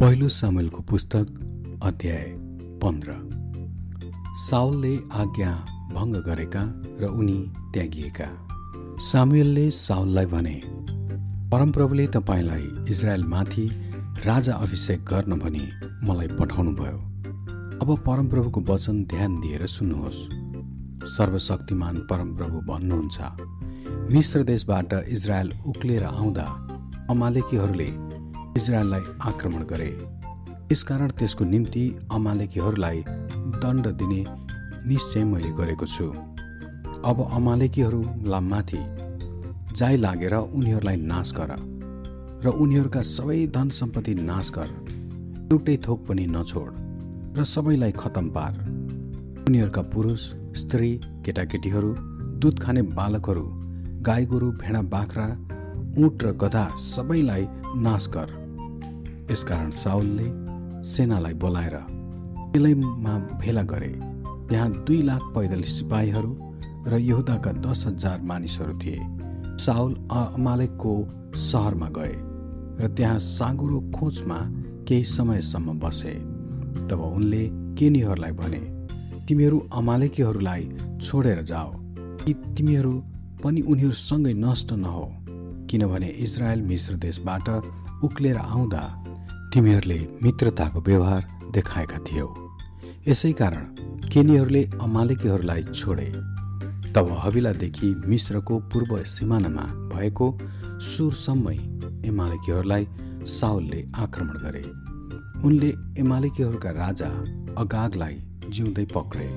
पहिलो सामेलको पुस्तक अध्याय पन्ध्र। साउलले आज्ञा भङ्ग गरेका र उनी त्यागिएका। सामुएलले साउललाई भने परमप्रभुले तपाईँलाई इजरायलमाथि राजा अभिषेक गर्न भनी मलाई पठाउनु भयो अब परमप्रभुको वचन ध्यान दिएर सुन्नुहोस्। सर्वशक्तिमान परमप्रभु भन्नुहुन्छ मिश्र देशबाट इजरायल उक्लिएर आउँदा अमालेकीहरूले इजरायललाई आक्रमण गरे। यसकारण त्यसको निम्ति अमालेकीहरूलाई दण्ड दिने निश्चय मैले गरेको छु। अब अमालेकीहरूलाई माथि जाइ लागेर उनीहरूलाई नाश गर र उनीहरूका सबै धन सम्पत्ति नाश गर। एउटै थोक पनि नछोड र सबैलाई खतम पार। उनीहरूका पुरुष स्त्री केटाकेटीहरू दुध खाने बालकहरू गाई गोरु भेडा बाख्रा ऊँट र गधा सबैलाई नाश गर। यसकारण साउलले सेनालाई बोलाएर तेलैमा भेला गरे। यहाँ दुई लाख पैदल सिपाहीहरू र यहुदाका दस हजार मानिसहरू थिए। साउल अमालेकको सहरमा गए र त्यहाँ साँगुरो खोजमा केही समयसम्म बसे। तब उनले केनीहरूलाई भने तिमीहरू अमालेकीहरूलाई छोडेर जाओ। कि तिमीहरू पनि उनीहरूसँगै नष्ट नहो। किनभने इजरायल मिश्र देशबाट उक्लेर आउँदा तिमीहरूले मित्रताको व्यवहार देखाएका थियौ। यसै कारण केनीहरूले अमालेकीहरूलाई छोडे। तब हविलादेखि मिश्रको पूर्व सिमानामा भएको सुरसम्मै एमालेकीहरूलाई साउलले आक्रमण गरे। उनले एमालेकीहरूका राजा अगागलाई जिउँदै पक्रे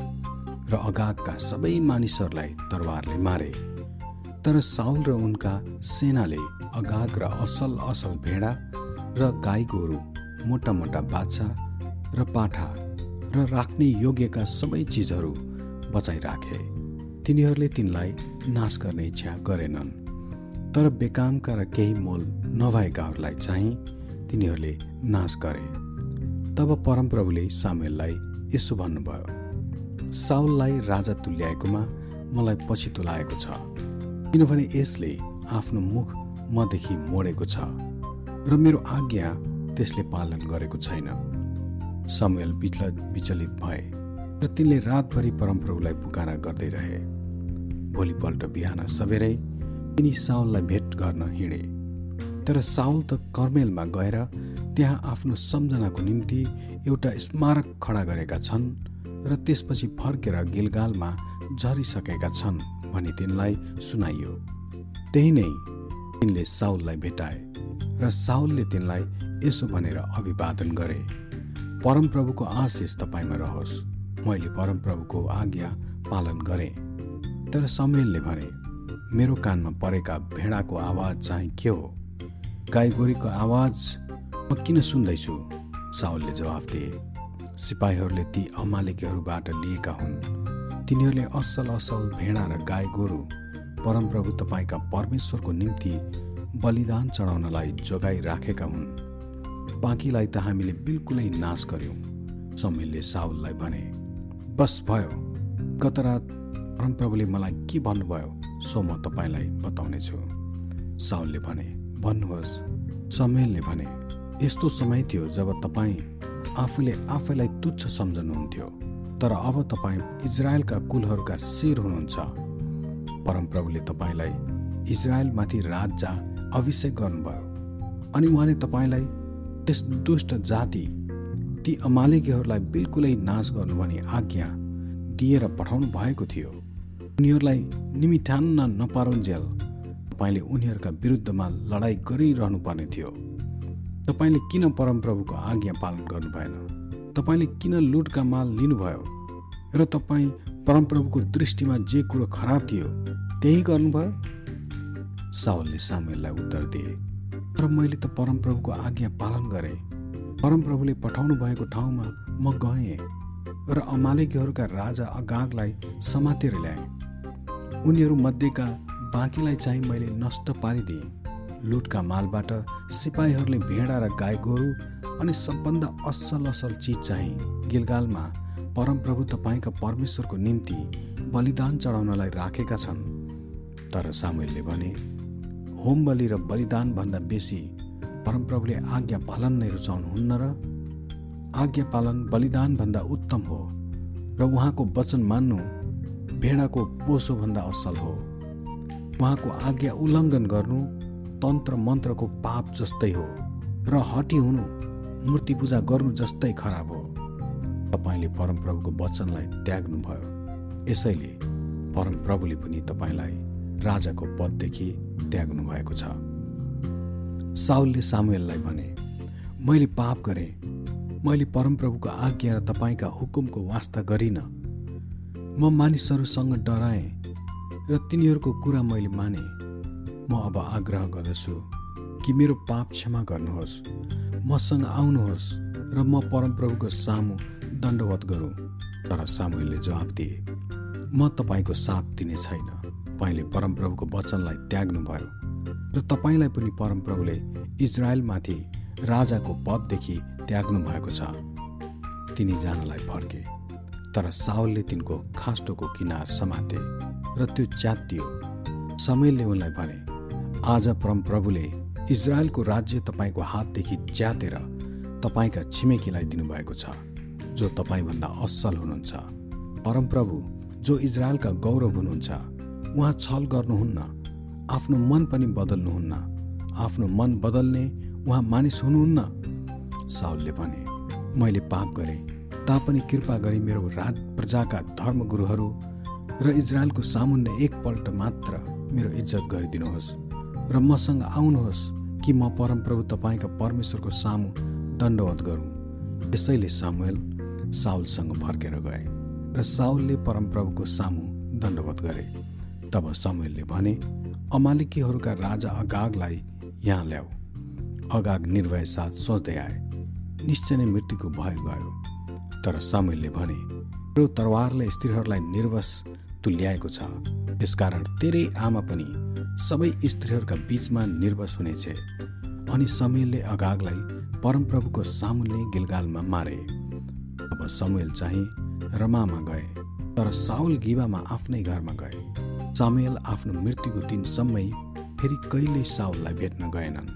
र अगागका सबै मानिसहरूलाई तरवारले मारे। तर साउल र उनका सेनाले अगाग र असल असल भेडा र गाई गोरु मोटा मोटा बाछा र पाठा र राख्ने योग्यका सबै चिजहरू बचाइराखे तिनीहरूले तिनलाई नाश गर्ने इच्छा गरेनन्। तर बेकामका र केही मोल नभएकाहरूलाई चाहिँ तिनीहरूले नाश गरे। तब परमप्रभुले सामेललाई यसो भन्नुभयो साउललाई राजा तुल्याएकोमा मलाई पछितो लागेको छ किनभने यसले आफ्नो मुख मदेखि मोडेको छ। र मेरो आज्ञा त्यसले पालन गरेको छैन। समयल बिचल विचलित भए र तिनले रातभरि परमप्रभुलाई पुकारा गर्दै रहे। भोलिपल्ट बिहान सबेरै तिनी साउललाई भेट गर्न हिँडे। तर साउल त कर्मेलमा गएर त्यहाँ आफ्नो सम्झनाको निम्ति एउटा स्मारक खडा गरेका छन् र त्यसपछि फर्केर गिलगालमा झरिसकेका छन् भनी तिनलाई सुनाइयो। त्यही नै तिनले साउललाई भेटाए। र साउलले तिनलाई यसो भनेर अभिवादन गरे। परमप्रभुको आशिष तपाईँमा रहोस्। मैले परमप्रभुको आज्ञा पालन गरेँ। तर समेलले भने मेरो कानमा परेका भेडाको आवाज चाहिँ के हो? गाई गोरीको आवाज म किन सुन्दैछु? साउलले जवाफ दिए। सिपाहीहरूले ती अमालिकीहरूबाट लिएका हुन्। तिनीहरूले असल असल भेडा र गाई गोरु परमप्रभु तपाईँका परमेश्वरको निम्ति बलिदान चढाउनलाई जोगाइराखेका हुन्। बाँकीलाई त हामीले बिल्कुलै नाश गर्यौँ समीरले साउललाई भने बस भयो। गत रात परमप्रभुले मलाई के भन्नुभयो सो म तपाईँलाई बताउनेछु। साउलले भने भन्नुहोस्। समेलले भने यस्तो समय थियो जब तपाईँ आफूले आफैलाई तुच्छ सम्झनुहुन्थ्यो तर अब तपाईँ इजरायलका कुलहरूका शिर हुनुहुन्छ। परमप्रभुले तपाईँलाई इजरायलमाथि राजा अभिषेक गर्नुभयो। अनि उहाँले तपाईँलाई त्यस दुष्ट जाति ती अमालिकीहरूलाई बिल्कुलै नाश गर्नु भने आज्ञा दिएर पठाउनु भएको थियो। उनीहरूलाई निमिठान्न नपारुन्जेल तपाईँले उनीहरूका विरुद्धमा लडाइँ गरिरहनु पर्ने थियो। तपाईँले किन परमप्रभुको आज्ञा पालन गर्नु भएन? तपाईँले किन लुटका माल लिनुभयो? र तपाईँ परमप्रभुको दृष्टिमा जे कुरो खराब थियो त्यही गर्नुभयो? सावलले सामुएललाई उत्तर दिए तर मैले त परमप्रभुको आज्ञा पालन गरेँ। परमप्रभुले पठाउनु भएको ठाउँमा म गएँ र अमालेकीहरूका राजा अगागलाई समातेर ल्याएँ। उनीहरू मध्येका बाँकीलाई चाहिँ मैले नष्ट पारिदिएँ। लुटका मालबाट सिपाहीहरूले भेडा र गाई गोरु अनि सबभन्दा असल असल चिज चाहिँ गिलगालमा परमप्रभु तपाईँका परमेश्वरको निम्ति बलिदान चढाउनलाई राखेका छन्। तर सामुएलले भने होम बलि र बलिदानभन्दा बेसी परमप्रभुले आज्ञा पालन नै रुचाउनुहुन्न र आज्ञा पालन बलिदानभन्दा उत्तम हो र उहाँको वचन मान्नु भेडाको पोसोभन्दा असल हो। उहाँको आज्ञा उल्लङ्घन गर्नु तन्त्र मन्त्रको पाप जस्तै हो र हटी हुनु मूर्ति पूजा गर्नु जस्तै खराब हो। तपाईँले परमप्रभुको वचनलाई त्याग्नुभयो। यसैले परमप्रभुले पनि तपाईँलाई राजाको पददेखि त्याग्नु भएको छ। साउलले सामुएललाई भने मैले पाप गरेँ। मैले परमप्रभुको आज्ञा र तपाईँका हुकुमको वास्ता गरिनँ। म मानिसहरूसँग डराएँ र तिनीहरूको कुरा मैले माने। म अब आग्रह गर्दछु कि मेरो पाप क्षमा गर्नुहोस्। मसँग आउनुहोस् र म परमप्रभुको सामु दण्डवत गरौँ। तर सामुएलले जवाब दिए म तपाईँको साथ दिने छैन। तपाईँले परमप्रभुको वचनलाई त्याग्नुभयो र तपाईँलाई पनि परमप्रभुले इजरायलमाथि राजाको पददेखि त्याग्नु भएको छ। तिनी जानलाई फर्के तर साउलले तिनको खास्टोको किनार समाते र त्यो च्यातियो। समयले उनलाई भने आज परमप्रभुले इजरायलको राज्य तपाईँको हातदेखि च्यातेर तपाईँका छिमेकीलाई दिनुभएको छ जो तपाईँभन्दा असल हुनुहुन्छ। परमप्रभु जो इजरायलका गौरव हुनुहुन्छ उहाँ छल गर्नुहुन्न। आफ्नो मन पनि बदल्नुहुन्न। आफ्नो मन बदल्ने उहाँ मानिस हुनुहुन्न। साउलले भने मैले पाप गरेँ। तापनि कृपा गरी मेरो राज प्रजाका धर्मगुरुहरू र इजरायलको सामुन्ने एकपल्ट मात्र मेरो इज्जत गरिदिनुहोस् र मसँग आउनुहोस् कि म परमप्रभु तपाईँका परमेश्वरको सामु दण्डवत गरौँ। यसैले सामुएल साउलसँग फर्केर गए र साउलले परमप्रभुको सामु दण्डवत गरे। तब सामुएलले भने अमालिकीहरूका राजा अगागलाई यहाँ ल्याऊ। अगाग निर्भय साथ सोच्दै आए। निश्चय नै मृत्युको भय गयो। तर सामुएलले भने त्यो तरवारले स्त्रीहरूलाई निर्वस तुल्याएको छ। यसकारण तेरै आमा पनि सबै स्त्रीहरूका बीचमा निर्वस हुनेछ। अनि समेलले अगागलाई परमप्रभुको सामुले गिलगालमा मारे। अब समुएल चाहिँ रमामा गए तर साउल गिबामा आफ्नै घरमा गए। सामुएल आफ्नो मृत्युको दिनसम्मै फेरि कहिल्यै साउललाई भेट्न गएनन्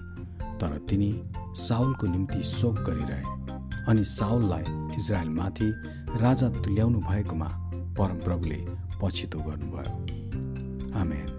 तर तिनी साउलको निम्ति शोक गरिरहे अनि साउललाई इजरायलमाथि राजा तुल्याउनु भएकोमा परमप्रभुले पछितो गर्नुभयो। आमेन।